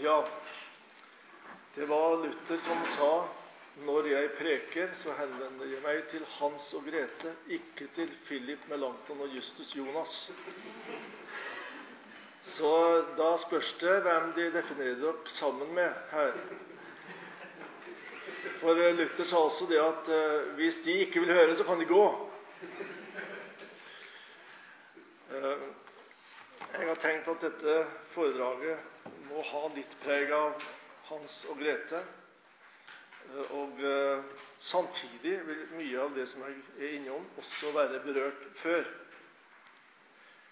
Ja, det var Luther som sa når jeg preker, så henvender jeg meg til Hans og Grete, ikke til Philip Melanchthon og Justus Jonas. Så da spørs det hvem de definerer dere sammen med her. For Luther sa også det at uh, hvis de ikke vil høre, så kan de gå. Uh, jeg har tenkt at dette foredraget må ha litt preg av Hans og Grete. Uh, og samtidig vil mye av det som jeg er innom, også være berørt før.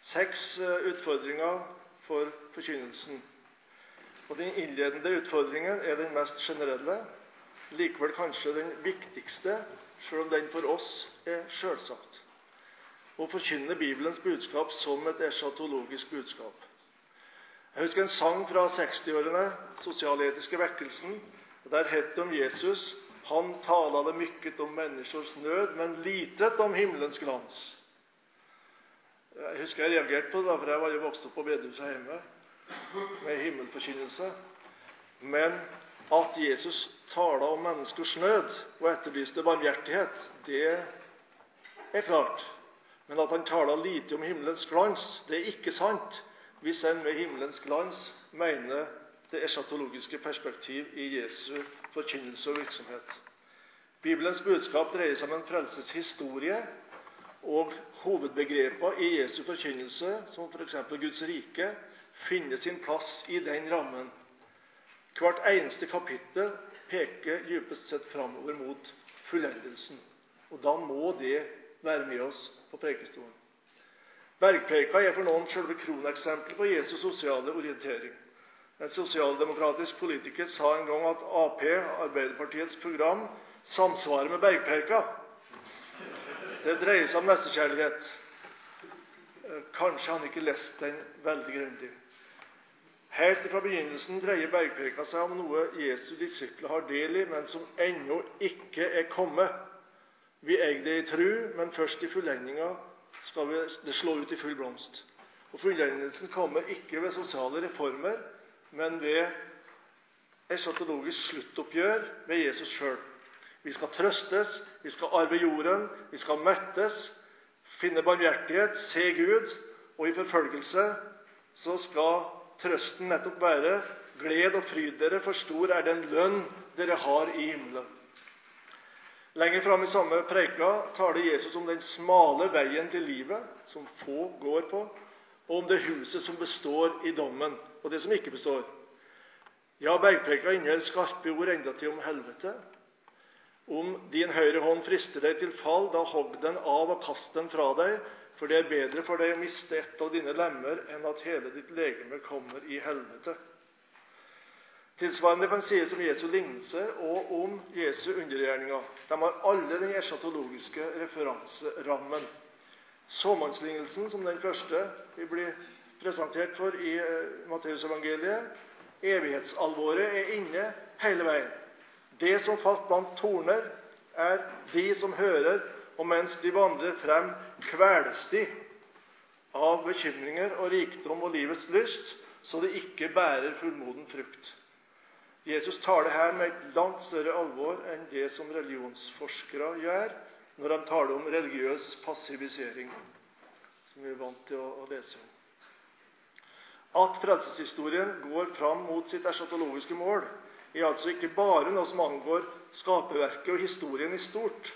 Seks utfordringer for forkynnelsen. Og Den innledende utfordringen er den mest generelle, likevel kanskje den viktigste, selv om den for oss er selvsagt. Å forkynne Bibelens budskap som et eschatologisk budskap. Jeg husker en sang fra 60-årene, sosialetiske vekkelsen. Der het det om Jesus han talade mykket om menneskers nød, men litet om himmelens glans. Jeg husker jeg reagerte på det, for jeg var jo vokst opp på bedehuset hjemme med himmelforkynnelse. Men at Jesus tala om menneskers nød og etterlyste barmhjertighet, det er klart. Men at han tala lite om himmelens glans, det er ikke sant hvis en med himmelens glans mener det eschatologiske perspektiv i Jesu forkynnelse og virksomhet. Bibelens budskap dreier seg om en frelseshistorie og hovedbegrepene i Jesu forkynnelse, som f.eks. Guds rike, finner sin plass i den rammen. Hvert eneste kapittel peker dypest sett framover mot fullendelsen. Og da må det være med oss på prekestolen. Bergpreka er for noen selve kroneksempelet på Jesus sosiale orientering. En sosialdemokratisk politiker sa en gang at Ap, Arbeiderpartiets program, samsvarer med Bergpeika. Det dreier seg om nestekjærlighet. Eh, kanskje han ikke lest den veldig grundig. Helt fra begynnelsen dreier bergpreka seg om noe Jesu disipler har del i, men som ennå ikke er kommet. Vi eier det i tru, men først i fullendinga skal det slå ut i full blomst. Og Fullendelsen kommer ikke ved sosiale reformer, men ved eschatologisk sluttoppgjør med Jesus sjøl. Vi skal trøstes, vi skal arve jorden, vi skal mettes, finne barmhjertighet, se Gud. Og i forfølgelse så skal trøsten nettopp være Gled og fryd dere, for stor er den lønn dere har i himmelen. Lenger fram i samme preika taler Jesus om den smale veien til livet, som få går på, og om det huset som består i dommen, og det som ikke består. Ja, bergpreika inneholder skarpe ord endatil om helvete, om din høyre hånd frister deg til fall, da hogg den av og kast den fra deg, for det er bedre for deg å miste et av dine lemmer enn at hele ditt legeme kommer i helvete. Tilsvarende kan sies om Jesu lignelse og om Jesu undergjerninger. De har alle den eschatologiske referanserammen. Såmannslignelsen, som den første vi blir presentert for i eh, Matteusevangeliet, evighetsalvoret er inne hele veien. Det som falt blant torner, er de som hører, og mens de vandrer frem, kveles de av bekymringer og rikdom og livets lyst, så de ikke bærer fullmoden frukt. Jesus taler her med et langt større alvor enn det som religionsforskere gjør når de taler om religiøs passivisering, som vi er vant til å, lese om. At frelseshistorien går fram mot sitt eschatologiske mål, er altså ikke bare noe som angår skaperverket og historien i stort.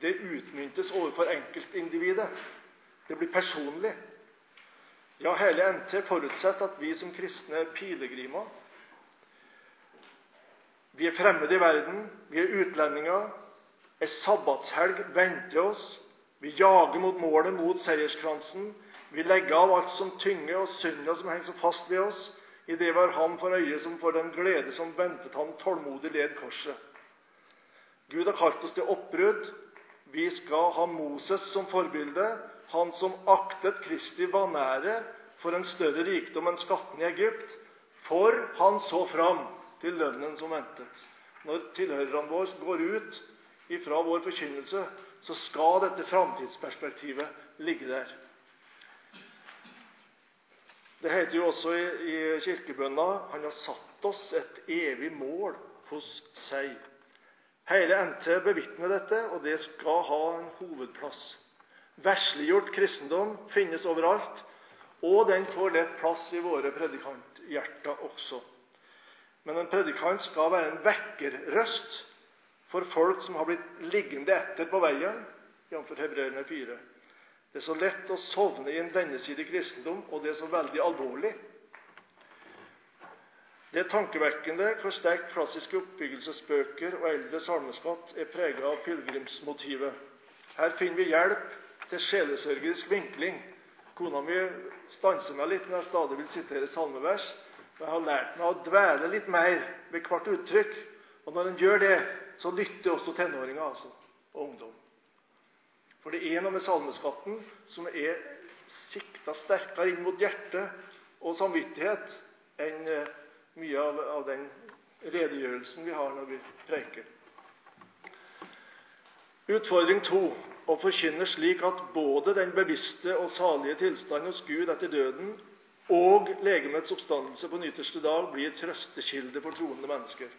Det utmyntes overfor enkeltindividet. Det blir personlig. Ja, hele NT forutsetter at vi som kristne er pilegrimer. Vi er fremmede i verden, vi er utlendinger. Ei sabbatshelg venter oss. Vi jager mot målet, mot seierskransen. Vi legger av alt som tynger og synder som henger så fast ved oss i det var ham for øye som for den glede som ventet ham tålmodig led korset. Gud har kalt oss til oppbrudd. Vi skal ha Moses som forbilde, han som aktet Kristi vanære for en større rikdom enn skatten i Egypt, for han så fram til lønnen som ventet. Når tilhørerne våre går ut ifra vår forkynnelse, så skal dette framtidsperspektivet ligge der. Det heter jo også i, kirkebønna han har satt oss et evig mål hos seg. Hele NT bevitner dette, og det skal ha en hovedplass. Vesliggjort kristendom finnes overalt, og den får lett plass i våre predikanthjerter også. Men en predikant skal være en vekkerrøst for folk som har blitt liggende etter på veien, jf. Hebreerne 4. Det er så lett å sovne i en vendesidig kristendom, og det er så veldig alvorlig. Det er tankevekkende hvor sterkt klassiske oppbyggelsesbøker og eldre salmeskatt er preget av pilegrimsmotivet. Her finner vi hjelp til sjelesørgerisk vinkling. Kona mi stanser meg litt når jeg stadig vil sitere salmevers. Og jeg har lært meg å dvele litt mer ved hvert uttrykk. Og når en gjør det, så lytter også tenåringer altså, og ungdom. For det er noe med salmeskatten som er sikta sterkere inn mot hjerte og samvittighet enn eh, mye av, av den redegjørelsen vi har når vi preiker. Utfordring to å forkynne slik at både den bevisste og salige tilstand hos Gud etter døden og legemets oppstandelse på den ytterste dag blir trøstekilde for troende mennesker.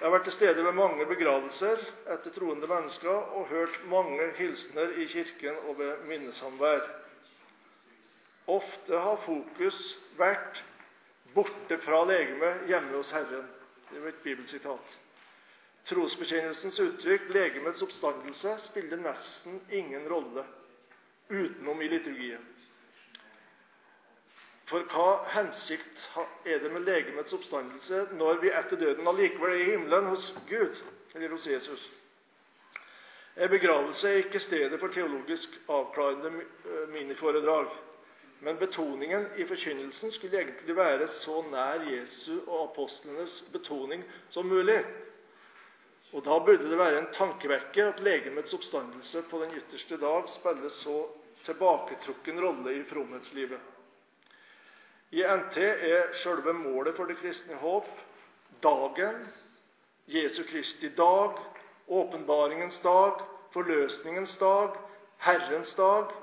Jeg har vært til stede ved mange begravelser etter troende mennesker og hørt mange hilsener i kirken og ved minnesamvær. Ofte har fokus vært borte fra legemet, hjemme hos Herren. Det er et bibelsitat. Trosbekjennelsens uttrykk 'legemets oppstandelse' spiller nesten ingen rolle utenom i liturgien. For hva hensikt er det med legemets oppstandelse når vi etter døden allikevel er i himmelen hos Gud, eller hos Jesus? En begravelse er ikke stedet for teologisk avklarende eh, miniforedrag. Men betoningen i forkynnelsen skulle egentlig være så nær Jesu og apostlenes betoning som mulig. Og Da burde det være en tankevekker at legemets oppstandelse på den ytterste dag spiller så tilbaketrukken rolle i fromhetslivet. I NT er selve målet for det kristne håp dagen, Jesu Kristi dag, åpenbaringens dag, forløsningens dag, Herrens dag.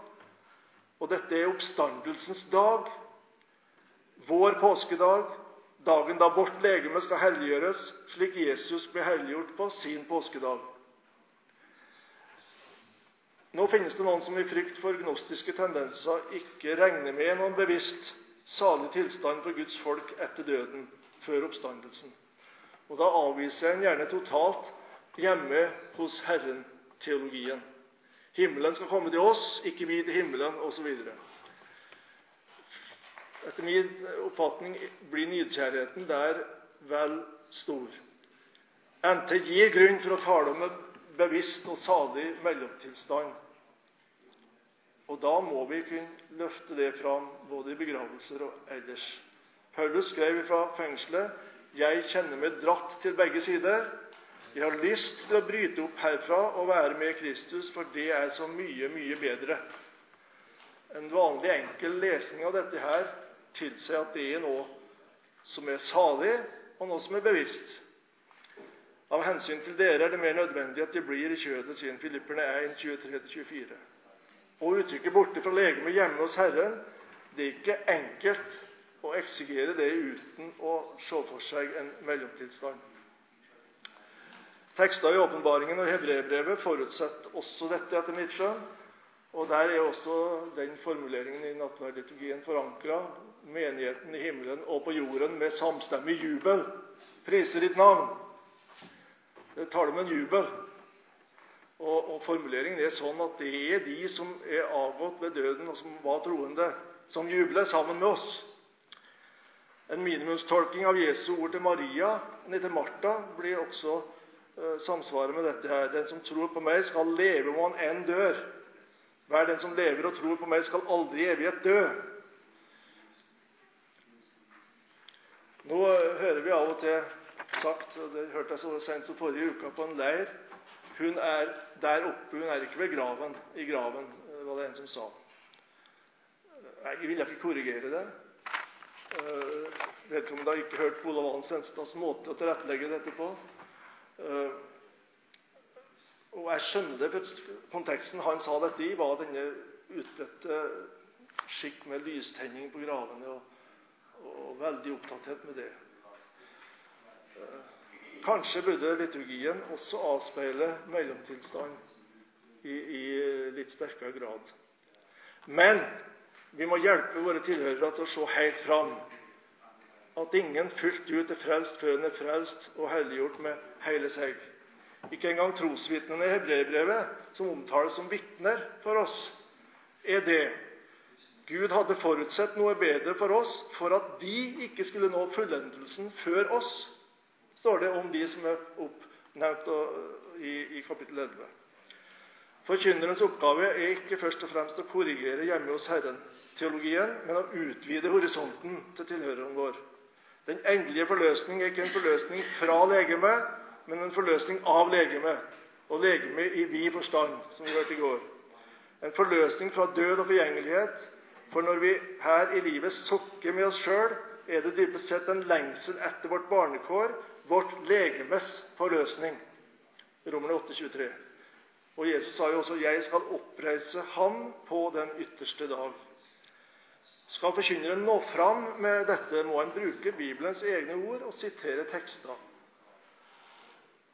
Og dette er oppstandelsens dag, vår påskedag, dagen da vårt legeme skal helliggjøres, slik Jesus ble helliggjort på sin påskedag. Nå finnes det noen som i frykt for gnostiske tendenser ikke regner med noen bevisst salig tilstand for Guds folk etter døden, før oppstandelsen. Og Da avviser en gjerne totalt hjemme hos Herren-teologien. Himmelen skal komme til oss, ikke vi til himmelen, osv. Etter min oppfatning blir nidkjærheten der vel stor. NT gir grunn for å tale om en bevisst og salig mellomtilstand og da må vi kunne løfte det fram både i begravelser og ellers. Paulus skrev fra fengselet jeg kjenner meg dratt til begge sider. Jeg har lyst til å bryte opp herfra og være med Kristus, for det er så mye, mye bedre. En vanlig enkel lesning av dette her tilsier at det er noe som er salig, og noe som er bevisst. Av hensyn til dere er det mer nødvendig at de blir i kjødet, sier Filipperne 1, 23-24 og uttrykket 'borte fra legemet hjemme hos Herren' det er ikke enkelt å eksigere det uten å se for seg en mellomtilstand. Tekster i åpenbaringen og hebreerbrevet forutsetter også dette, etter mitt skjønn. Og Der er også den formuleringen i nattverdliturgien forankra. Menigheten i himmelen og på jorden med samstemmig jubel priser ditt navn. Det taler om en jubel. Og, og, Formuleringen er sånn at det er de som er avgått ved døden, og som var troende, som jubler sammen med oss. En minimumstolking av Jesu ord til Maria, nei, til Martha blir også eh, samsvaret med dette her. Den som tror på meg, skal leve om han enn dør. Hver den som lever og tror på meg, skal aldri i evighet dø. Nå hører vi av og til sagt, og det hørte jeg så sent som forrige uke på en leir hun er der oppe, hun er ikke ved graven, i graven, var det en som sa. Jeg vil ikke korrigere det. Uh, dere har ikke hørt på Olav Hans Senstads måte å tilrettelegge dette på. Uh, og jeg skjønner det, for konteksten han sa dette i, var denne utbredte skikk med lystenning på gravene og, og veldig opptatthet med det. Eh, kanskje burde liturgien også avspeile mellomtilstand i, i litt sterkere grad. Men vi må hjelpe våre tilhørere til å se helt fram. At ingen fullt ut er frelst før en er frelst og helliggjort med hele seg. Ikke engang trosvitnene i hebreerbrevet, som omtales som vitner for oss, er det. Gud hadde forutsett noe bedre for oss for at de ikke skulle nå fullendelsen før oss, står det om de som er oppnevnt i, kapittel 11. Forkynnerens oppgave er ikke først og fremst å korrigere hjemme hos Herren-teologien, men å utvide horisonten til tilhøreren vår. Den endelige forløsning er ikke en forløsning fra legemet, men en forløsning av legemet. Og legemet i vid forstand, som vi hørte i går. En forløsning fra død og forgjengelighet. For når vi her i livet sokker med oss sjøl, er det dypest sett en lengsel etter vårt barnekår, vårt legemes forløsning. Romerne 8, 23. Og Jesus sa jo også 'Jeg skal oppreise ham på den ytterste dag'. Skal forkynneren nå fram med dette, må en bruke Bibelens egne ord og sitere tekster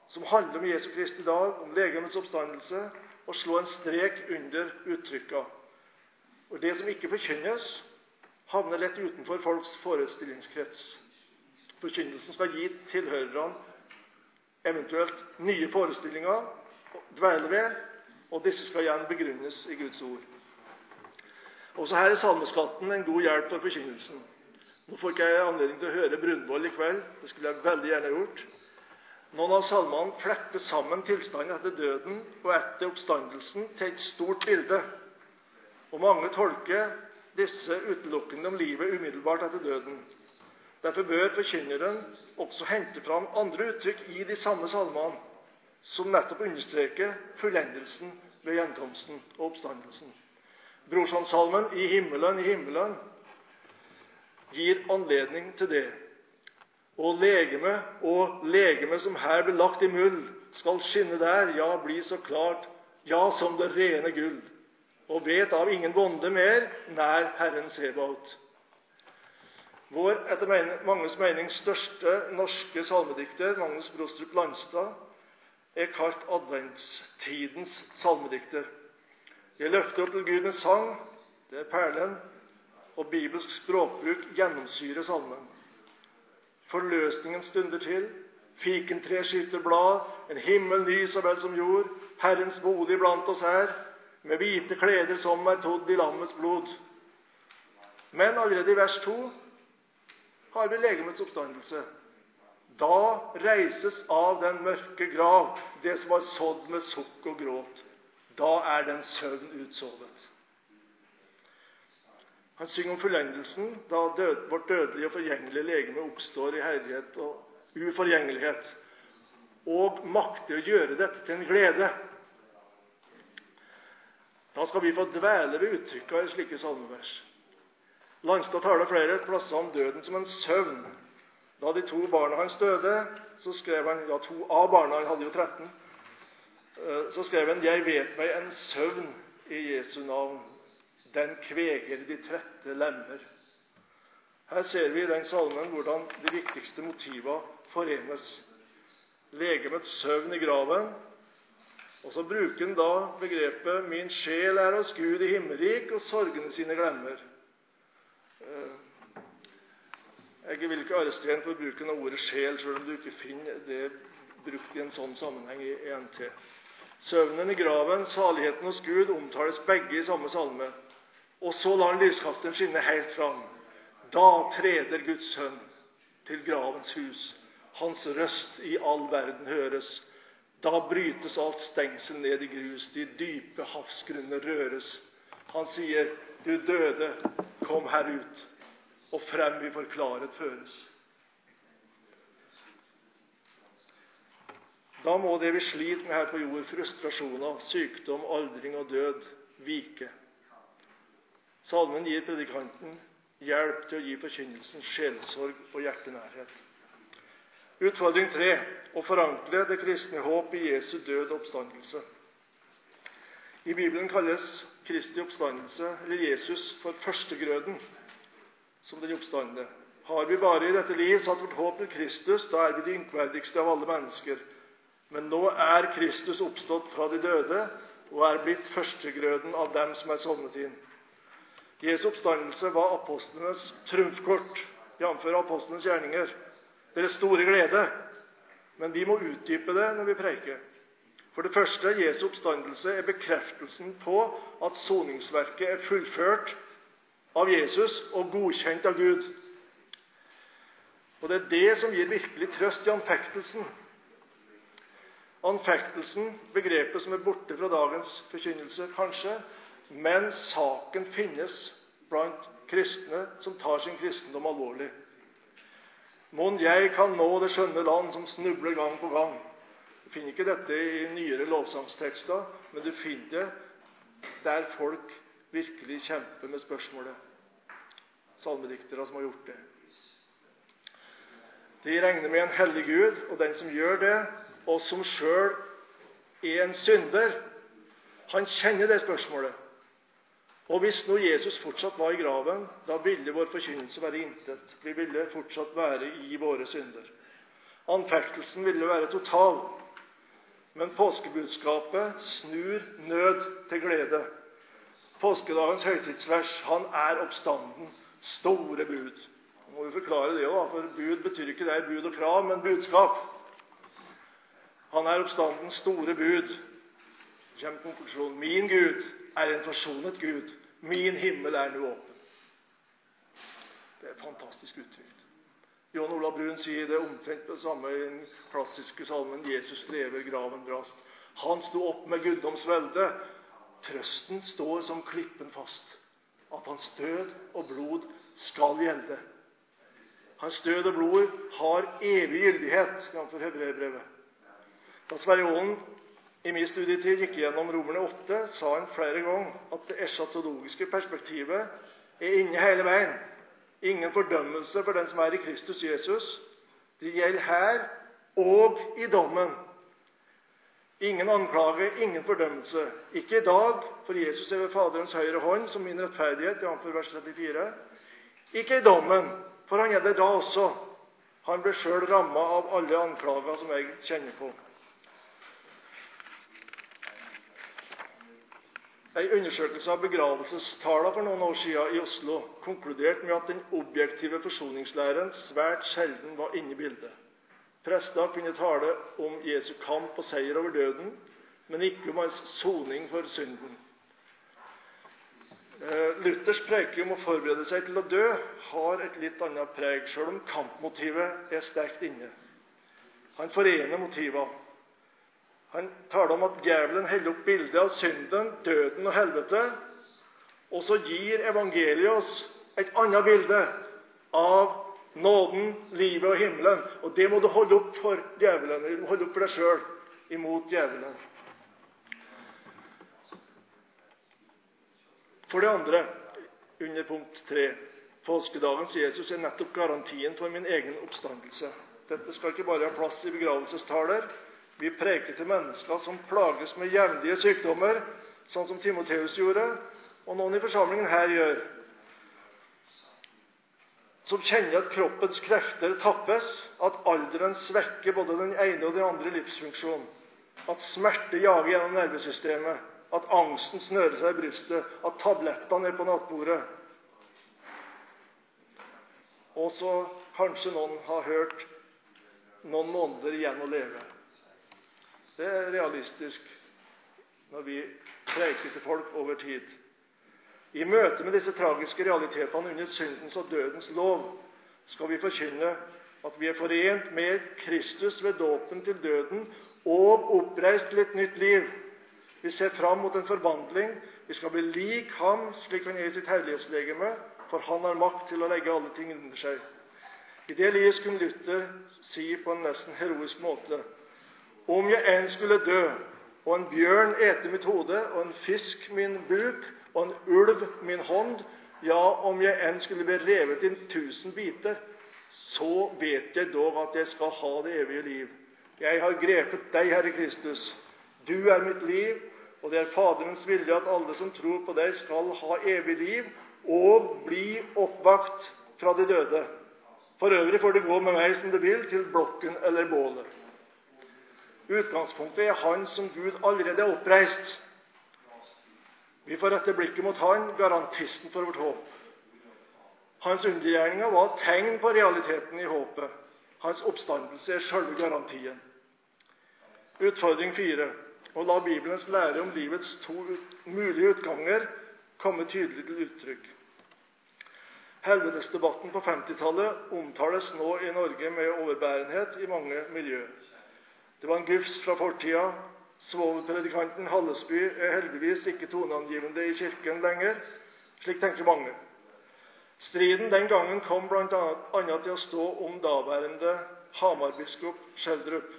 som handler om Jesu Kristi dag, om legemets oppstandelse, og slå en strek under uttrykka. Og Det som ikke forkynnes, havner lett utenfor folks forestillingskrets. Forkynnelsen skal gi tilhørerne eventuelt nye forestillinger å dvele ved, og disse skal igjen begrunnes i Guds ord. Også her er salmeskatten en god hjelp for forkynnelsen. Nå får ikke jeg anledning til å høre Brunvoll i kveld. Det skulle jeg veldig gjerne gjort. Noen av salmene fletter sammen tilstanden etter døden og etter oppstandelsen til et stort bilde. Og mange tolker disse utelukkende om livet umiddelbart etter døden. Derfor bør forkynneren også hente fram andre uttrykk i de samme salmene, som nettopp understreker fullendelsen ved gjenkomsten og oppstandelsen. Brorsonssalmen 'I himmelen, i himmelen' gir anledning til det og legeme og legeme som her ble lagt i muld, skal skinne der, ja, bli så klart, ja, som det rene gull, og vet av ingen bonde mer, nær Herren Sebaot. Vår etter manges mening største norske salmedikter, Magnus Brostrup Landstad, er kalt adventstidens salmedikter. Jeg løfter opp til Gud med sang, det er perlen, og bibelsk språkbruk gjennomsyrer salmen. Forløsningen stunder til. Fikentre skyter blad, en himmel ny så vel som jord. Herrens bolig blant oss her, med hvite kleder som er todd i lammets blod. Men allerede i vers 2 har vi legemets oppstandelse. Da reises av den mørke grav det som var sådd med sukk og gråt. Da er den søvn utsovet. Han synger om fullendelsen, da død, vårt dødelige og forgjengelige legeme oppstår i herlighet og uforgjengelighet, og makter å gjøre dette til en glede. Da skal vi få dvele ved uttrykka i slike salmevers. Landstad taler flere plasser om døden som en søvn. Da de to barna hans døde, så skrev han ja, to av barna, han hadde jo 13, eh, så skrev han 'Jeg vet meg en søvn i Jesu navn' den kveger de trette lemmer. Her ser vi i den salmen hvordan de viktigste motiva forenes. Legemets søvn i graven. Og så bruker han da begrepet 'min sjel er hos Gud i himmelrik, og sorgene sine glemmer'. Eh, jeg vil ikke arrestere ham for bruken av ordet 'sjel', selv om du ikke finner det brukt i en sånn sammenheng i ENT. Søvnen i graven, saligheten hos Gud, omtales begge i samme salme. Og så lar han lyskasteren skinne helt fram. Da treder Guds sønn til gravens hus. Hans røst i all verden høres. Da brytes alt stengsel ned i grus, de dype havsgrunner røres. Han sier, 'Du døde, kom her ut, og frem vi forklaret føres'. Da må det vi sliter med her på jord, frustrasjoner, sykdom, aldring og død, vike. Salmen gir predikanten hjelp til å gi forkynnelsen sjelsorg og hjertenærhet. Utfordring tre å forankre det kristne håp i Jesu død og oppstandelse. I Bibelen kalles Kristi oppstandelse, eller Jesus, for førstegrøden som den oppstandende. Har vi bare i dette liv satt vårt håp til Kristus, da er vi de ynkverdigste av alle mennesker. Men nå er Kristus oppstått fra de døde og er blitt førstegrøden av dem som er sovnet inn. Jesu oppstandelse var apostlenes trumfkort, jf. apostlenes gjerninger, deres store glede. Men vi må utdype det når vi preiker. For det første, Jesu oppstandelse er bekreftelsen på at soningsverket er fullført av Jesus og godkjent av Gud. Og Det er det som gir virkelig trøst i anfektelsen. Anfektelsen, begrepet som er borte fra dagens forkynnelse, kanskje, men saken finnes blant kristne som tar sin kristendom alvorlig. Mon jeg kan nå det skjønne land som snubler gang på gang. Du finner ikke dette i nyere lovsangstekster, men du finner det der folk virkelig kjemper med spørsmålet. Salmediktere som har gjort det. De regner med en hellig Gud, og den som gjør det, og som sjøl er en synder, han kjenner det spørsmålet. Og hvis nå Jesus fortsatt var i graven, da ville vår forkynnelse være intet. Vi ville fortsatt være i våre synder. Anfektelsen ville være total. Men påskebudskapet snur nød til glede. Påskedagens høytidsvers han er oppstanden, store bud. Nå må vi forklare det da, for Bud betyr ikke det er bud og krav, men budskap. Han er oppstandens store bud. Så kommer konklusjonen. Min Gud er en forsonet Gud. Min himmel er nå åpen. Det er fantastisk uttrykt. John Olav Brun sier det omtrent det samme i den klassiske salmen 'Jesus lever, graven brast'. Han sto opp med guddoms velde. Trøsten står som klippen fast. At hans død og blod skal gjelde. Hans død og blod har evig gyldighet, jf. Hebreerbrevet. Da Sverre Aalen i min studietid gikk gjennom Romerne 8, sa han flere ganger at det eschatologiske perspektivet er inne hele veien. Ingen fordømmelse for den som er i Kristus Jesus. Det gjelder her og i dommen. Ingen anklage, ingen fordømmelse. Ikke i dag, for Jesus er ved Faderens høyre hånd som min rettferdighet, jf. vers 34. Ikke i dommen, for han er det da også. Han ble sjøl ramma av alle anklager som jeg kjenner på. En undersøkelse av begravelsestallene for noen år siden i Oslo konkluderte med at den objektive forsoningslæren svært sjelden var inne i bildet. Prester kunne tale om Jesu kamp og seier over døden, men ikke om hans soning for synden. Eh, Luthers preike om å forberede seg til å dø har et litt annet preg, selv om kampmotivet er sterkt inne. Han forener motivene. Han taler om at djevelen heller opp bildet av synden, døden og helvete. Og så gir evangeliet oss et annet bilde av nåden, livet og himmelen. Og det må du holde opp for djevelen, du må holde opp for deg sjøl imot djevelen. For det andre, under punkt tre Påskedagens Jesus er nettopp garantien for min egen oppstandelse. Dette skal ikke bare ha plass i begravelsestaler, vi preker til mennesker som plages med jevnlige sykdommer, sånn som Timoteus gjorde, og noen i forsamlingen her gjør. Som kjenner at kroppens krefter tappes, at alderen svekker både den ene og den andre livsfunksjonen, at smerte jager gjennom nervesystemet, at angsten snører seg i brystet, at tablettene er på nattbordet. Og så kanskje noen har hørt noen måneder igjen å leve. Det er realistisk når vi preiker til folk over tid. I møte med disse tragiske realitetene under syndens og dødens lov skal vi forkynne at vi er forent med Kristus ved dåpen til døden og oppreist til et nytt liv. Vi ser fram mot en forvandling. Vi skal bli lik ham slik han er i sitt herlighetslegeme, for han har makt til å legge alle ting under seg. I det livet skulle Luther si på en nesten heroisk måte om jeg enn skulle dø, og en bjørn ete mitt hode, og en fisk min buk, og en ulv min hånd, ja, om jeg enn skulle bli revet i tusen biter, så vet jeg dog at jeg skal ha det evige liv. Jeg har grepet deg, Herre Kristus. Du er mitt liv, Og det er Faderens vilje at alle som tror på deg, skal ha evig liv og bli oppvakt fra de døde. For øvrig får det gå med meg som det vil, til blokken eller bålet. Utgangspunktet er Han som Gud allerede er oppreist. Vi får rette blikket mot Han, garantisten for vårt håp. Hans undergjerninger var tegn på realiteten i håpet. Hans oppstandelse er selve garantien. Utfordring fire å la Bibelens lære om livets to mulige utganger komme tydelig til uttrykk. Helvetesdebatten på 50-tallet omtales nå i Norge med overbærenhet i mange miljøer. Det var en gufs fra fortida. Svovelpredikanten Hallesby er heldigvis ikke toneangivende i Kirken lenger. Slik tenker mange. Striden den gangen kom bl.a. til å stå om daværende Hamar-biskop Schjelderup.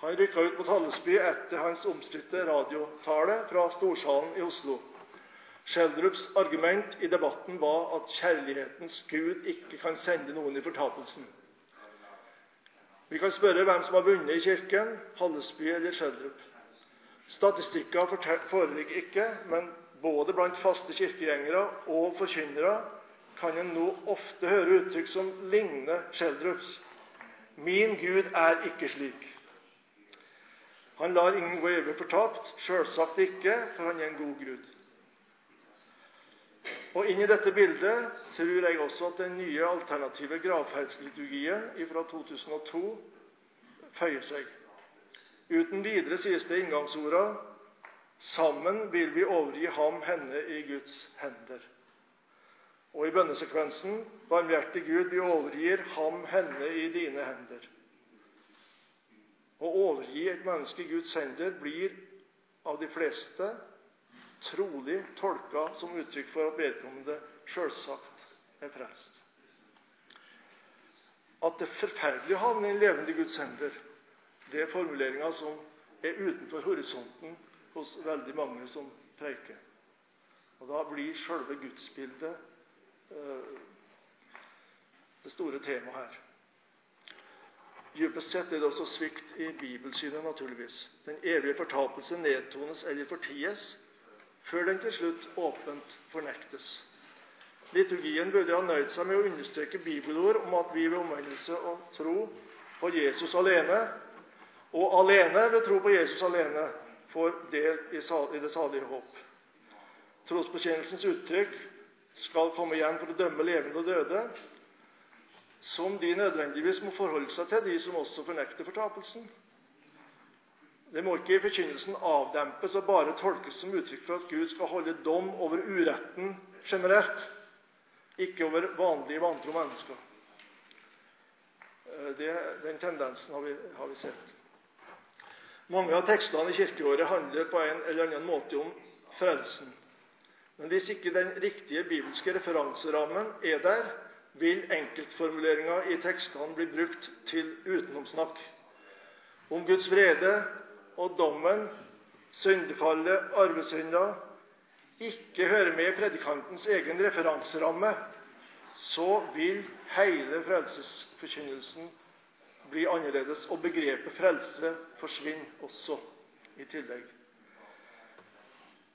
Han rykka ut mot Hallesby etter hans omstridte radiotale fra Storsalen i Oslo. Schjelderups argument i debatten var at kjærlighetens Gud ikke kan sende noen i fortapelsen. Vi kan spørre hvem som har vunnet i Kirken, Hallesby eller Schjelderup. Statistikker foreligger ikke, men både blant faste kirkegjengere og forkynnere kan en nå ofte høre uttrykk som ligner Schjelderups. Min Gud er ikke slik. Han lar ingen gå evig fortapt. Selvsagt ikke, for han er en god Gud. Og Inn i dette bildet tror jeg også at den nye alternative gravferdsliturgien fra 2002 føyer seg. Uten videre sies det inngangsorda Sammen vil vi overgi ham, henne, i Guds hender. Og i bønnesekvensen Barmhjertig Gud, vi overgir ham, henne, i dine hender. Å overgi et menneske i Guds hender blir av de fleste trolig tolka som uttrykk for at vedkommende sjølsagt er frelst. At det forferdelige havner i en levende Guds hender, det er formuleringer som er utenfor horisonten hos veldig mange som preiker. Og Da blir sjølve gudsbildet Eh, det store temaet her. Dypest sett er det også svikt i bibelsynet, naturligvis. Den evige fortapelse nedtones eller forties før den til slutt åpent fornektes. Liturgien burde ha nøyd seg med å understreke bibelord om at vi ved omvendelse og tro på Jesus alene, og alene ved tro på Jesus alene, får del i det salige håp. Trosbekjennelsens uttrykk skal komme igjen for å dømme levende og døde, som de nødvendigvis må forholde seg til, de som også fornekter fortapelsen. Det må ikke i forkynnelsen avdempes og bare tolkes som uttrykk for at Gud skal holde dom over uretten generelt, ikke over vanlige, vantro mennesker. Eh, det, den tendensen har vi, har vi sett. Mange av tekstene i kirkeåret handler på en eller annen måte om frelsen. Men hvis ikke den riktige bibelske referanserammen er der, vil enkeltformuleringer i tekstene bli brukt til utenomsnakk. Om Guds vrede og dommen, syndefallet, arvesynda ikke hører med i predikantens egen referanseramme, så vil hele frelsesforkynnelsen bli annerledes, og begrepet frelse forsvinner også i tillegg.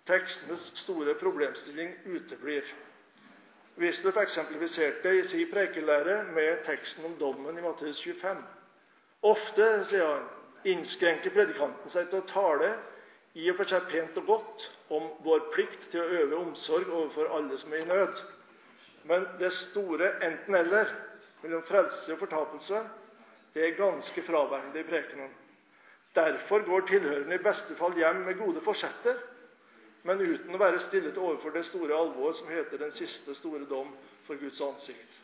Tekstenes store problemstilling uteblir. Wisløff eksemplifiserte i sin preikelære med teksten om dommen i Matteus 25. Ofte, sier han, innskrenker predikanten seg til å tale i og for seg pent og godt om vår plikt til å øve omsorg overfor alle som er i nød. Men det store enten-eller mellom frelse og fortapelse det er ganske fraværende i prekenen. Derfor går tilhørende i beste fall hjem med gode forsetter men uten å være stillet overfor det store alvoret som heter den siste store dom for Guds ansikt.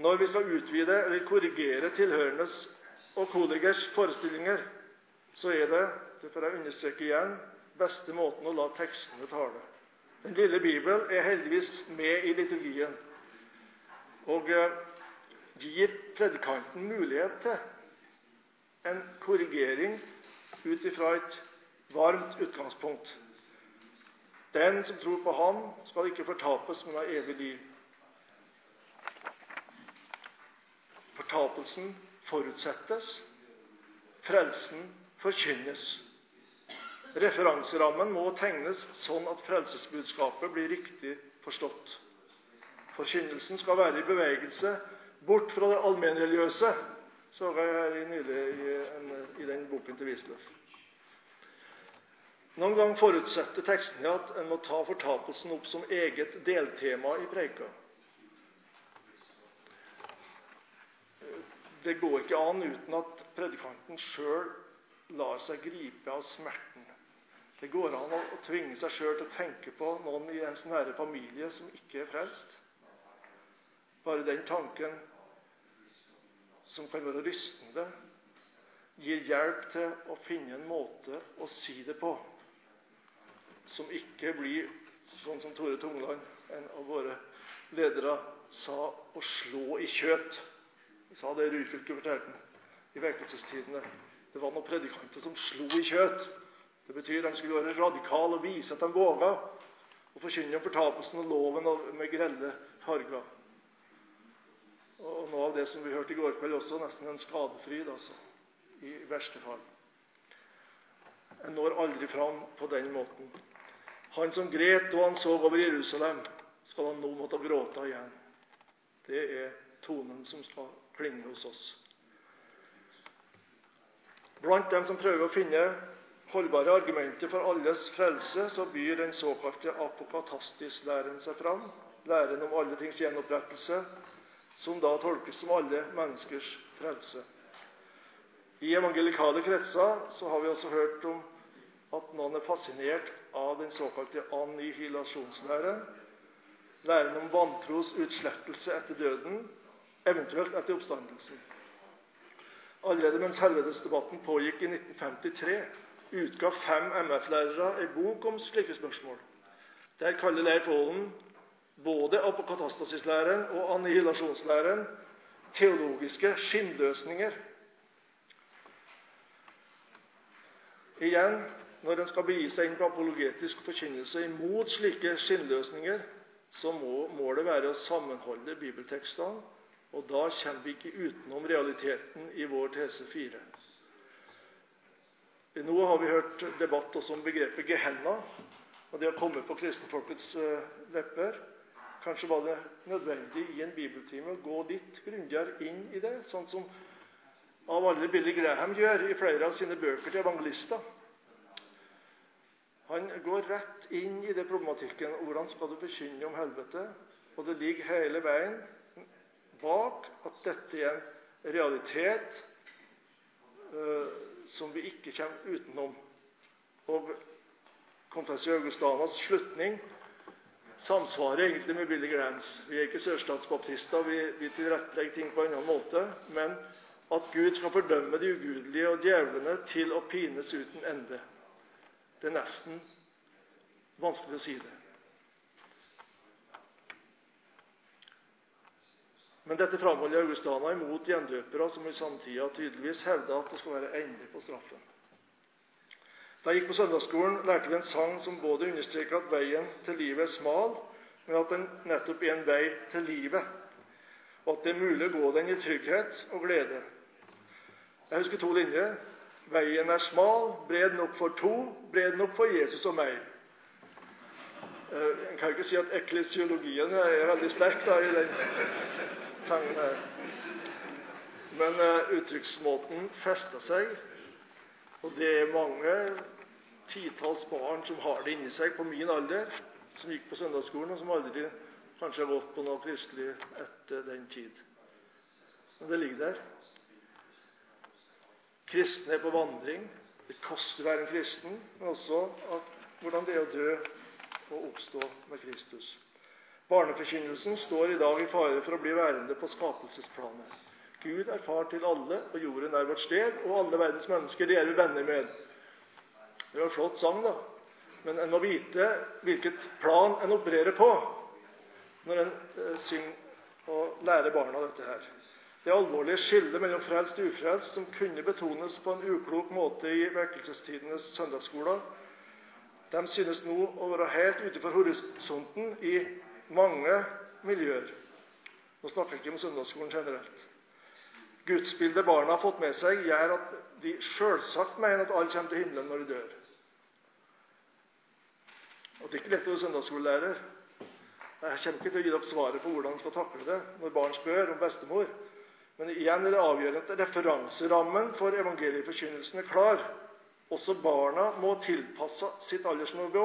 Når vi skal utvide eller korrigere tilhørendes og Kodigers forestillinger, så er det det får jeg understreke igjen beste måten å la tekstene tale. Den lille Bibelen er heldigvis med i liturgien og eh, gir predikanten mulighet til en korrigering ut ifra et varmt utgangspunkt. Den som tror på Ham, skal ikke fortapes, men ha evig liv. Fortapelsen forutsettes, frelsen forkynnes. Referanserammen må tegnes sånn at frelsesbudskapet blir riktig forstått. Forkynnelsen skal være i bevegelse bort fra det allmennreligiøse, så jeg nylig i, en, i den boken til Wisløff. Noen ganger forutsetter tekstene at en må ta fortapelsen opp som eget deltema i preika. Det går ikke an uten at predikanten sjøl lar seg gripe av smerten. Det går an å, tvinge seg sjøl til å tenke på noen i ens nære familie som ikke er frelst. Bare den tanken, som kan være rystende, gir hjelp til å finne en måte å si det på som ikke blir sånn som Tore Tungland, en av våre ledere, sa å slå i kjøtt. Sa det Ryfylke fortalte i vekkelsestidene. Det var noen predikanter som slo i kjøtt. Det betyr at de skulle være radikale og vise at de våga å forkynne om fortapelsen og loven med grelle farger. Og noe av det som vi hørte i går kveld også, nesten en skadefryd, altså. I verste fall. En når aldri fram på den måten. Han som gret da han så over Jerusalem, skal han nå måtte gråte igjen. Det er tonen som skal klinge hos oss. Blant dem som prøver å finne holdbare argumenter for alles frelse, så byr den såkalte apokatastis-læren seg fram, læren om alle tings gjenopprettelse, som da tolkes som alle menneskers frelse. I evangelikale kretser så har vi også hørt om at noen er fascinert av den såkalte annihilasjonslæren, læren om vantros utslettelse etter døden, eventuelt etter oppstandelsen. Allerede mens helvedesdebatten pågikk i 1953, utga fem MF-lærere en bok om slike spørsmål. Der kaller Leif Aalen både apokatastasilæren og annihilasjonslæren teologiske skinnløsninger. Igjen, når en skal begi seg inn på apologetisk forkynnelse imot slike skinnløsninger, så må målet være å sammenholde bibeltekstene og da kommer vi ikke utenom realiteten i vår tese 4. Nå har vi hørt debatt også om begrepet Gehenna, og det har kommet på kristenfolkets eh, lepper. Kanskje var det nødvendig i en bibeltime å gå litt grundigere inn i det, sånn som av alle Billy Graham gjør i flere av sine bøker til evangelister. Han går rett inn i det problematikken. Hvordan skal du forkynne om helvete? Og det ligger hele veien bak at dette er en realitet eh, som vi ikke kommer utenom. Og Confessio Augustanas slutning samsvarer egentlig med Billy Grahams. Vi er ikke sørstatsbaptister, vi, vi tilrettelegger ting på en annen måte. Men at Gud skal fordømme de ugudelige og djevlene til å pines uten ende. Det er nesten vanskelig å si det. Men dette framholder Augustana imot gjendøpere som i samtida tydeligvis hevda at det skal være ende på straffen. Da jeg gikk på søndagsskolen, lærte vi en sang som både understreker at veien til livet er smal, men at den nettopp er en vei til livet, og at det er mulig å gå den i trygghet og glede. Jeg husker to linjer. Veien er smal, bred nok for to, bred nok for Jesus og meg. Eh, en kan ikke si at eklesiologien er veldig sterk da, i den sangen her. Men uh, uttrykksmåten fester seg, og det er mange titalls barn som har det inni seg på min alder, som gikk på søndagsskolen, og som aldri kanskje har gått på noe kristelig etter den tid. Men det ligger der. Kristne er på vandring. Det koster å være en kristen, men også at, hvordan det er å dø og oppstå med Kristus. Barneforkynnelsen står i dag i fare for å bli værende på skapelsesplanet. Gud er far til alle, og jorden er vårt sted, og alle verdens mennesker de er vi venner med. Det var en flott sang, da. Men en må vite hvilket plan en opererer på når en eh, synger og lærer barna dette her. Det alvorlige skillet mellom frelst og ufrelst, som kunne betones på en uklok måte i vekkelsestidenes søndagsskoler, de synes nå å være helt ute for horisonten i mange miljøer. Nå snakker jeg ikke om søndagsskolen generelt. Gudsbildet barna har fått med seg, gjør at de selvsagt mener at alle kommer til himmelen når de dør. Og Det er ikke lett å være søndagsskolelærer. Jeg kommer ikke til å gi dere svaret på hvordan dere skal takle det når barn spør om bestemor. Men igjen er det avgjørende at referanserammen for evangelieforkynnelsen er klar. Også barna må tilpasse sitt aldersnivå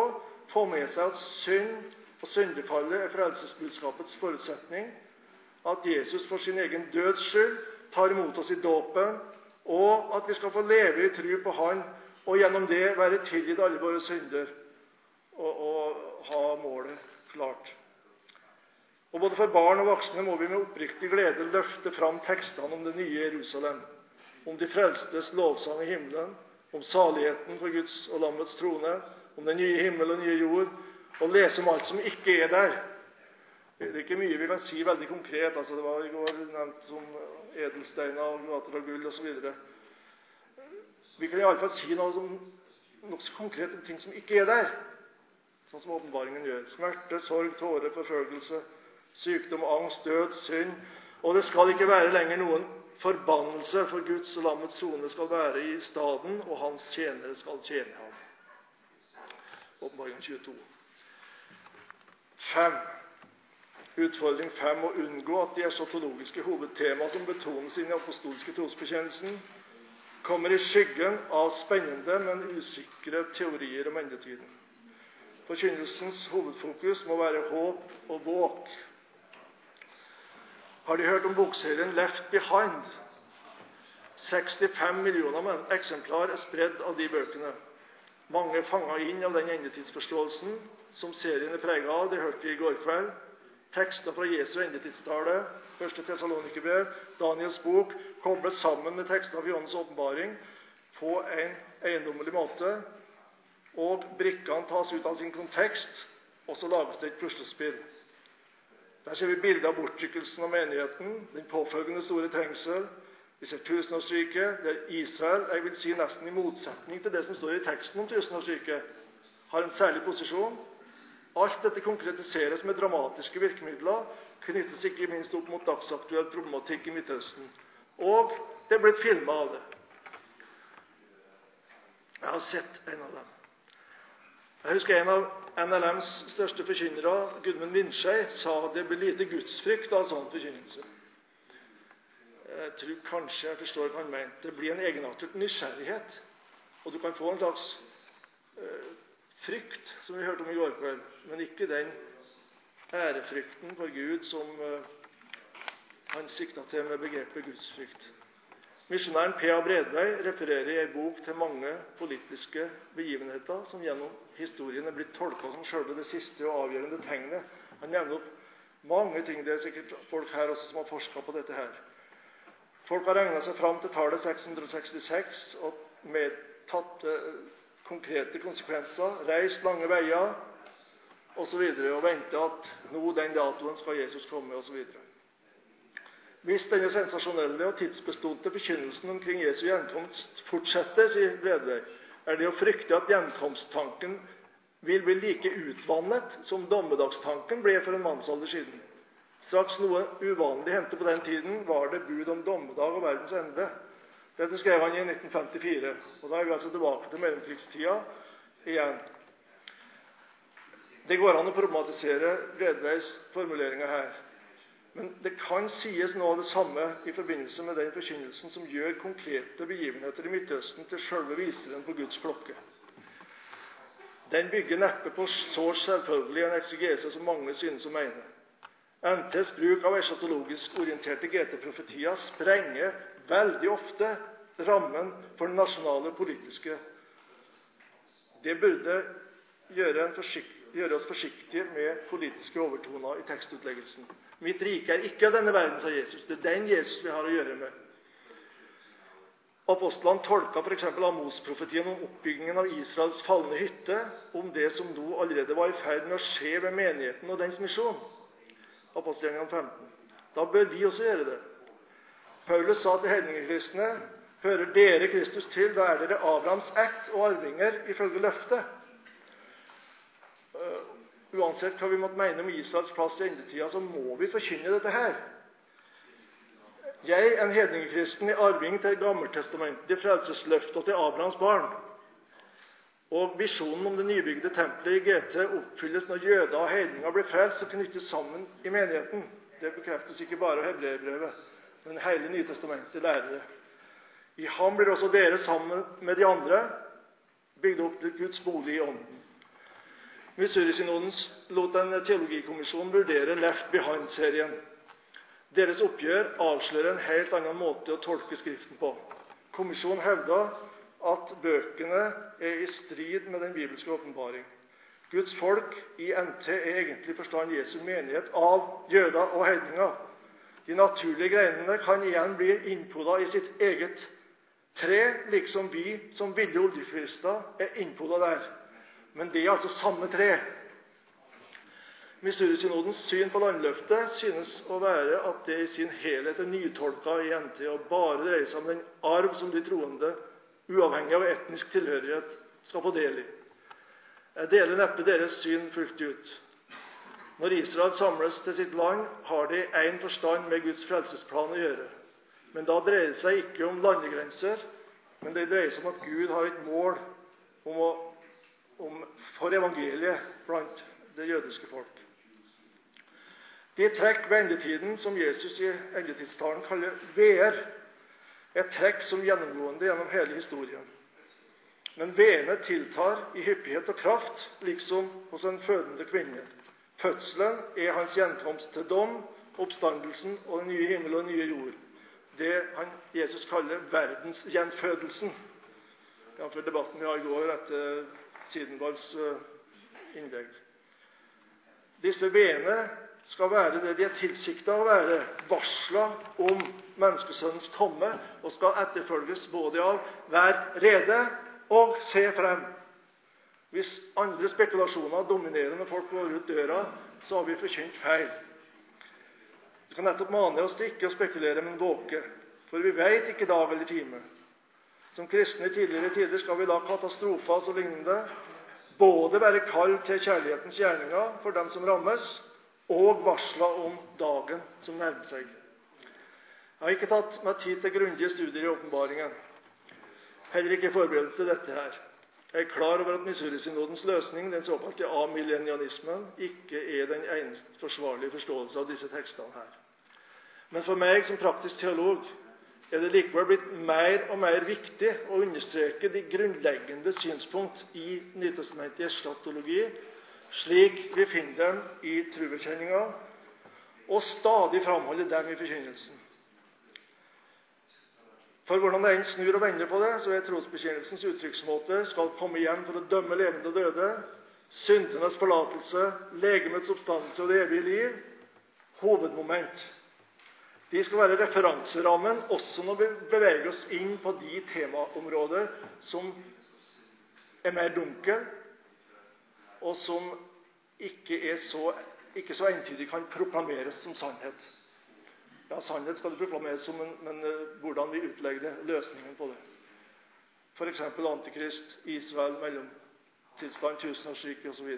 få med seg at synd og syndefallet er frelsesbudskapets forutsetning, at Jesus for sin egen døds skyld tar imot oss i dåpen, og at vi skal få leve i tro på Han og gjennom det være tilgitt alle våre synder og, og ha målet klart. Og Både for barn og voksne må vi med oppriktig glede løfte fram tekstene om det nye Jerusalem, om de frelstes lovsang i himmelen, om saligheten for Guds og lammets trone, om den nye himmel og nye jord, og lese om alt som ikke er der. Det er ikke mye vi kan si veldig konkret. altså Det var i går nevnt som edelsteiner og gater og gull osv. Vi kan iallfall si noe som, nokså konkret om ting som ikke er der, sånn som åpenbaringen gjør. Smerte, sorg, tårer, forfølgelse, sykdom, angst, død, synd. Og det skal ikke være lenger noen forbannelse, for Guds og lammets sone skal være i staden, og hans tjenere skal tjene ham. Åpenbaringen 22. 5. Utfordring 5 å unngå at de eschatologiske hovedtema som betones i den apostolske trosbekjennelsen, kommer i skyggen av spennende, men usikre teorier om endetiden. Forkynnelsens hovedfokus må være håp og våk. Har De hørt om bokserien 'Left Behind'? 65 millioner eksemplar er spredd av de bøkene. Mange fanga inn av den endetidsforståelsen som serien er prega av. Det hørte vi i går kveld. Tekster fra Jesu endetidstale, første Tessalonikerbrev, Daniels bok, kobles sammen med tekster av Johannes' åpenbaring på en eiendommelig måte. Og brikkene tas ut av sin kontekst, og så lages det et puslespill. Der ser vi bilder av bortrykkelsen av menigheten, den påfølgende store trengsel. Vi ser tusenårsriket, der Israel jeg vil si nesten i motsetning til det som står i teksten om tusenårsriket, har en særlig posisjon. Alt dette konkretiseres med dramatiske virkemidler, knyttes ikke minst opp mot dagsaktuell problematikk i Midtøsten. Og det er blitt filma av det. Jeg har sett en av dem. Jeg husker en av NLMs største forkynnere, Gudmund Vindskei, sa at det blir lite gudsfrykt av sånn forkynnelse. Jeg tror kanskje jeg forstår hva han mente. Det blir en egenartet nysgjerrighet. Og du kan få en slags eh, frykt, som vi hørte om i går kveld, men ikke den ærefrykten for Gud som eh, han sikta til med begrepet gudsfrykt. Misjonæren P.A. Bredvei refererer i en bok til mange politiske begivenheter som gjennom historien er blitt tolka som sjølve det siste og avgjørende tegnet. Han nevner opp mange ting. Det er sikkert folk her også som har forska på dette her. Folk har regna seg fram til tallet 666 og med tatt eh, konkrete konsekvenser, reist lange veier osv. Og, og venta at nå den datoen skal Jesus komme osv. Hvis denne sensasjonelle og tidsbestemte forkynnelsen omkring Jesu gjenkomst fortsetter, sier Bredvei, er det å frykte at gjenkomsttanken vil bli like utvannet som dommedagstanken ble for en mannsalder siden. Straks noe uvanlig hendte på den tiden, var det bud om dommedag og verdens ende. Dette skrev han i 1954. og Da er vi altså tilbake til mellomkrigstida igjen. Det går an å problematisere Bredveis formuleringer her. Men det kan sies noe av det samme i forbindelse med den forkynnelsen som gjør konkrete begivenheter i Midtøsten til selve viseren på Guds klokke. Den bygger neppe på så selvfølgelig en eksegese som mange synes å mene. NTs bruk av eschatologisk orienterte GT-profetier sprenger veldig ofte rammen for den nasjonale politiske. Det burde gjøre, gjøre oss forsiktige med politiske overtoner i tekstutleggelsen. Mitt rike er ikke av denne verden, sa Jesus. Det er den Jesus vi har å gjøre med. Apostlene tolka f.eks. Amos-profetien om oppbyggingen av Israels falne hytte, om det som nå allerede var i ferd med å skje ved menigheten og dens misjon. Apostelgjengene 15. Da bør vi også gjøre det. Paulus sa til hedningekristne Hører dere Kristus til, da er dere Abrahams ett og arvinger ifølge løftet. Uansett hva vi måtte mene om Israels plass i endetida, så må vi forkynne dette her. Jeg, en hedningekristen, er arving til Gammeltestamentet, til frelsesløftet og til Abrahams barn. Og Visjonen om det nybygde tempelet i GT oppfylles når jøder og heidninger blir frelst og knyttes sammen i menigheten. Det bekreftes ikke bare av hebreerbrevet, men hele til lærere. I ham blir også dere sammen med de andre bygd opp til Guds bolig i ånden. Missouri-synoden lot en teologikommisjon vurdere Left Behind-serien. Deres oppgjør avslører en helt annen måte å tolke Skriften på. Kommisjonen hevda at bøkene er i strid med den bibelske åpenbaring. Guds folk i NT er egentlig forstand Jesu menighet av jøder og heidninger. De naturlige greinene kan igjen bli innpoda i sitt eget tre, liksom vi som ville oljefrister er innpoda der. Men det er altså samme tre. Missouri-synodens syn på landløftet synes å være at det i sin helhet er nytolka i NT og bare dreier seg om den arv som de troende, uavhengig av etnisk tilhørighet, skal få del i. Jeg deler neppe deres syn fullt ut. Når Israel samles til sitt land, har de i én forstand med Guds frelsesplan å gjøre. Men da dreier det seg ikke om landegrenser, men det dreier seg om at Gud har et mål om å, om, for evangeliet blant det jødiske folk. De trekk ved endetiden som Jesus i endetidstalen kaller veer, er trekk som gjennomgående gjennom hele historien. Men veene tiltar i hyppighet og kraft, liksom hos en fødende kvinne. Fødselen er hans gjenkomst til dom, oppstandelsen og den nye himmel og den nye jord. Det han Jesus kaller verdensgjenfødelsen. Jf. debatten vi har i går etter Sidenvalls eh, innlegg. Disse veene skal være det de er tilsikta å være, varsla om menneskesønnens komme, og skal etterfølges både av 'vær rede' og 'se frem'. Hvis andre spekulasjoner dominerer når folk går ut døra, så har vi forkynt feil. Vi skal nettopp mane oss til ikke å spekulere, men våke. For vi veit ikke dag eller time. Som kristne i tidligere tider skal vi la katastrofer og lignende både være kall til kjærlighetens gjerninger for dem som rammes, og varsler om dagen som nærmer seg. Jeg har ikke tatt meg tid til grundige studier i åpenbaringen, heller ikke i forberedelse til dette her. Jeg er klar over at Missouri-synodens løsning, den såkalte amillennianismen, ikke er den eneste forsvarlige forståelse av disse tekstene her. Men for meg som praktisk teolog er det likevel blitt mer og mer viktig å understreke de grunnleggende synspunkt i Nytestamentets eschatologi slik vi finner dem i trubekjenninga, og stadig framholde dem i forkynnelsen. For hvordan enn snur og vender på det, så er trosbekjennelsens uttrykksmåte skal komme igjen for å dømme levende og døde, syndenes forlatelse, legemets oppstandelse og det evige liv hovedmoment. De skal være referanserammen også når vi beveger oss inn på de temaområder som er mer dunkle, og som ikke, så, ikke så entydig kan proklameres som sannhet. Ja, sannhet skal det proklameres som, men, men uh, hvordan vi utlegger det, løsningen på det. F.eks. Antikrist, Israel, mellomtilstand, tusenårsriket osv.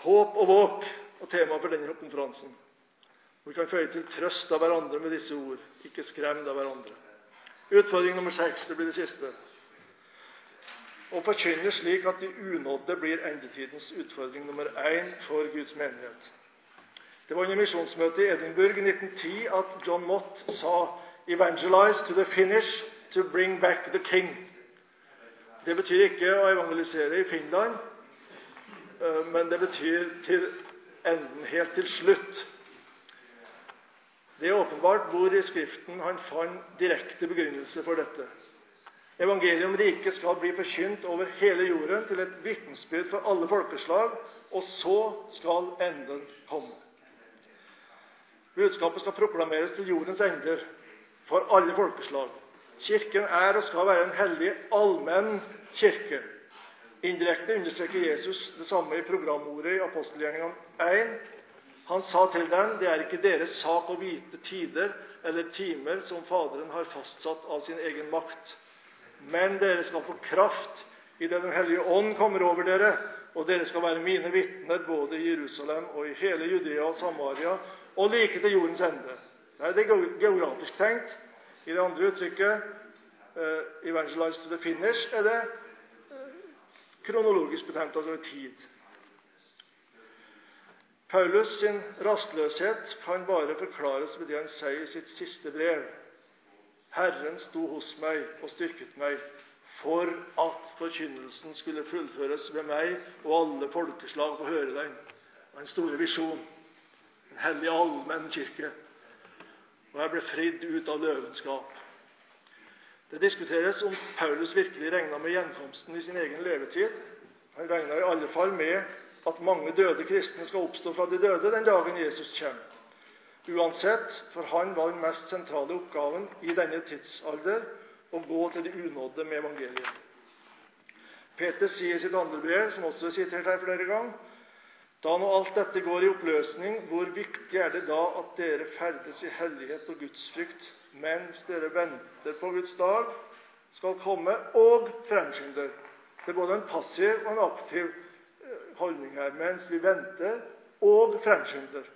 Håp og våk og tema for denne konferansen. Vi kan føye til trøst av hverandre med disse ord, ikke skrem av hverandre. Utfordring nummer seks. Det blir det siste og forkynner slik at de unådde blir endetidens utfordring nummer én for Guds menighet. Det var under misjonsmøtet i Edinburgh i 1910 at John Mott sa 'Evangelize to the finish to bring back the king'. Det betyr ikke å evangelisere i Finland, eh, men det betyr til enden, helt til slutt. Det er åpenbart hvor i Skriften han fant direkte begrunnelse for dette. Evangeliet om riket skal bli forkynt over hele jorden til et vitnesbyrd for alle folkeslag, og så skal enden komme. Budskapet skal proklameres til jordens ender for alle folkeslag. Kirken er og skal være en hellig, allmenn kirke. Indirekte understreker Jesus det samme i programordet i apostelgjerningene 1. Han sa til dem, det er ikke deres sak å vite tider eller timer som Faderen har fastsatt av sin egen makt men dere skal få kraft idet Den hellige ånd kommer over dere, og dere skal være mine vitner både i Jerusalem og i hele Judea og Samaria og like til jordens ende. Det er geografisk tenkt. I det andre uttrykket eh, 'Evangelize to the finish', er det eh, kronologisk bestemt, altså tid. Paulus sin rastløshet kan bare forklares ved det han sier i sitt siste brev. Herren sto hos meg og styrket meg for at forkynnelsen skulle fullføres ved meg og alle folkeslag få høre den. En store visjon. En hellig allmenn kirke. Og jeg ble fridd ut av løvenskap. Det diskuteres om Paulus virkelig regna med gjenkomsten i sin egen levetid. Han regna i alle fall med at mange døde kristne skal oppstå fra de døde den dagen Jesus kommer. Uansett, for han var den mest sentrale oppgaven i denne tidsalder å gå til de unådde med evangeliet. Peter sier i sitt andre brev, som også er sitert her flere ganger, da nå alt dette går i oppløsning, hvor viktig er det da at dere ferdes i hellighet og gudsfrykt mens dere venter på Guds dag skal komme, og fremskynder? Det er både en passiv og en aktiv holdning her. Mens vi venter og fremskynder.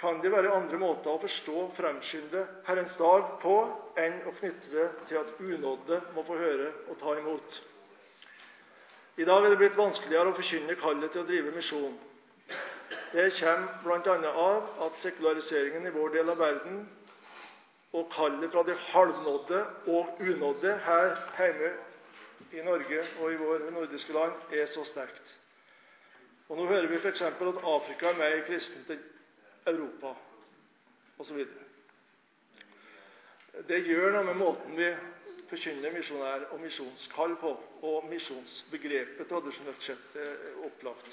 Kan det være andre måter å forstå fremskynde Herrens dag på enn å knytte det til at unådde må få høre og ta imot? I dag er det blitt vanskeligere å forkynne kallet til å drive misjon. Det kommer bl.a. av at sekulariseringen i vår del av verden og kallet fra de halvnådde og unådde her hjemme i Norge og i våre nordiske land er så sterkt. Og Nå hører vi f.eks. at Afrika er mer kristent Europa osv. Det gjør noe med måten vi forkynner misjonær og misjonskall på, og misjonsbegrepet tradisjonelt sett er opplagt.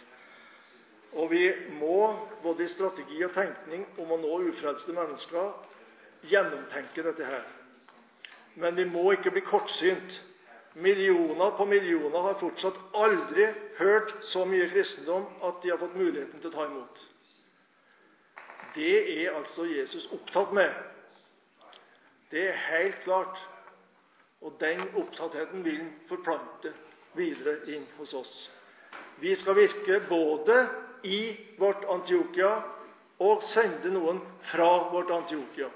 Og vi må, både i strategi og tenkning om å nå ufrelste mennesker, gjennomtenke dette her. Men vi må ikke bli kortsynt Millioner på millioner har fortsatt aldri hørt så mye kristendom at de har fått muligheten til å ta imot. Det er altså Jesus opptatt med. Det er helt klart. Og den opptattheten vil han forplante videre inn hos oss. Vi skal virke både i vårt Antiokia og sende noen fra vårt Antiokia.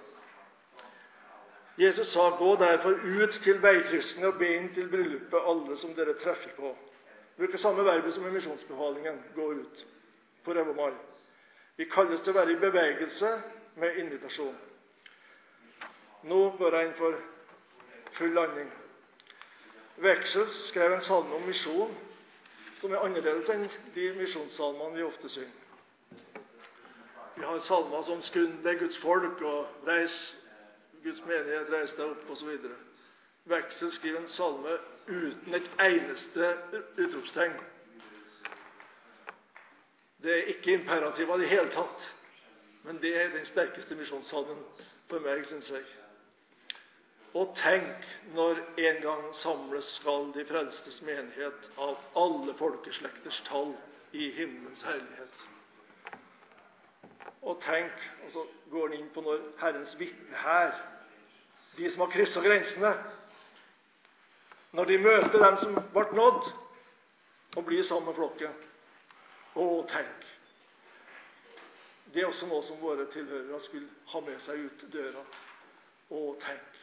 Jesus sa, 'Gå derfor ut til veikrysningen og be inn til bryllupet alle som dere treffer på.' Bruker samme verbet som i misjonsbefalingen 'gå ut' på Revomar. Vi kalles til å være i bevegelse med invitasjon. Nå går jeg inn for full landing. Veksels skrev en salme om misjon som er annerledes enn de misjonssalmene vi ofte synger. Vi har salmer som 'Skund deg Guds folk' og 'Reis Guds menighet, reis deg opp, osv. Veksel skriver en salme uten et eneste utropstegn. Det er ikke imperativ av det hele tatt, men det er den sterkeste misjonssalmen for meg, syns jeg. Og tenk når en gang samles skal de frelstes menighet av alle folkeslekters tall i himmelens herlighet. Og tenk, og så går han inn på når Herrens vitne her, de som har kryssa grensene Når de møter dem som ble nådd, og blir sammen med flokken. Å, tenk! Det er også noe som våre tilhørere skulle ha med seg ut døra. Å, tenk!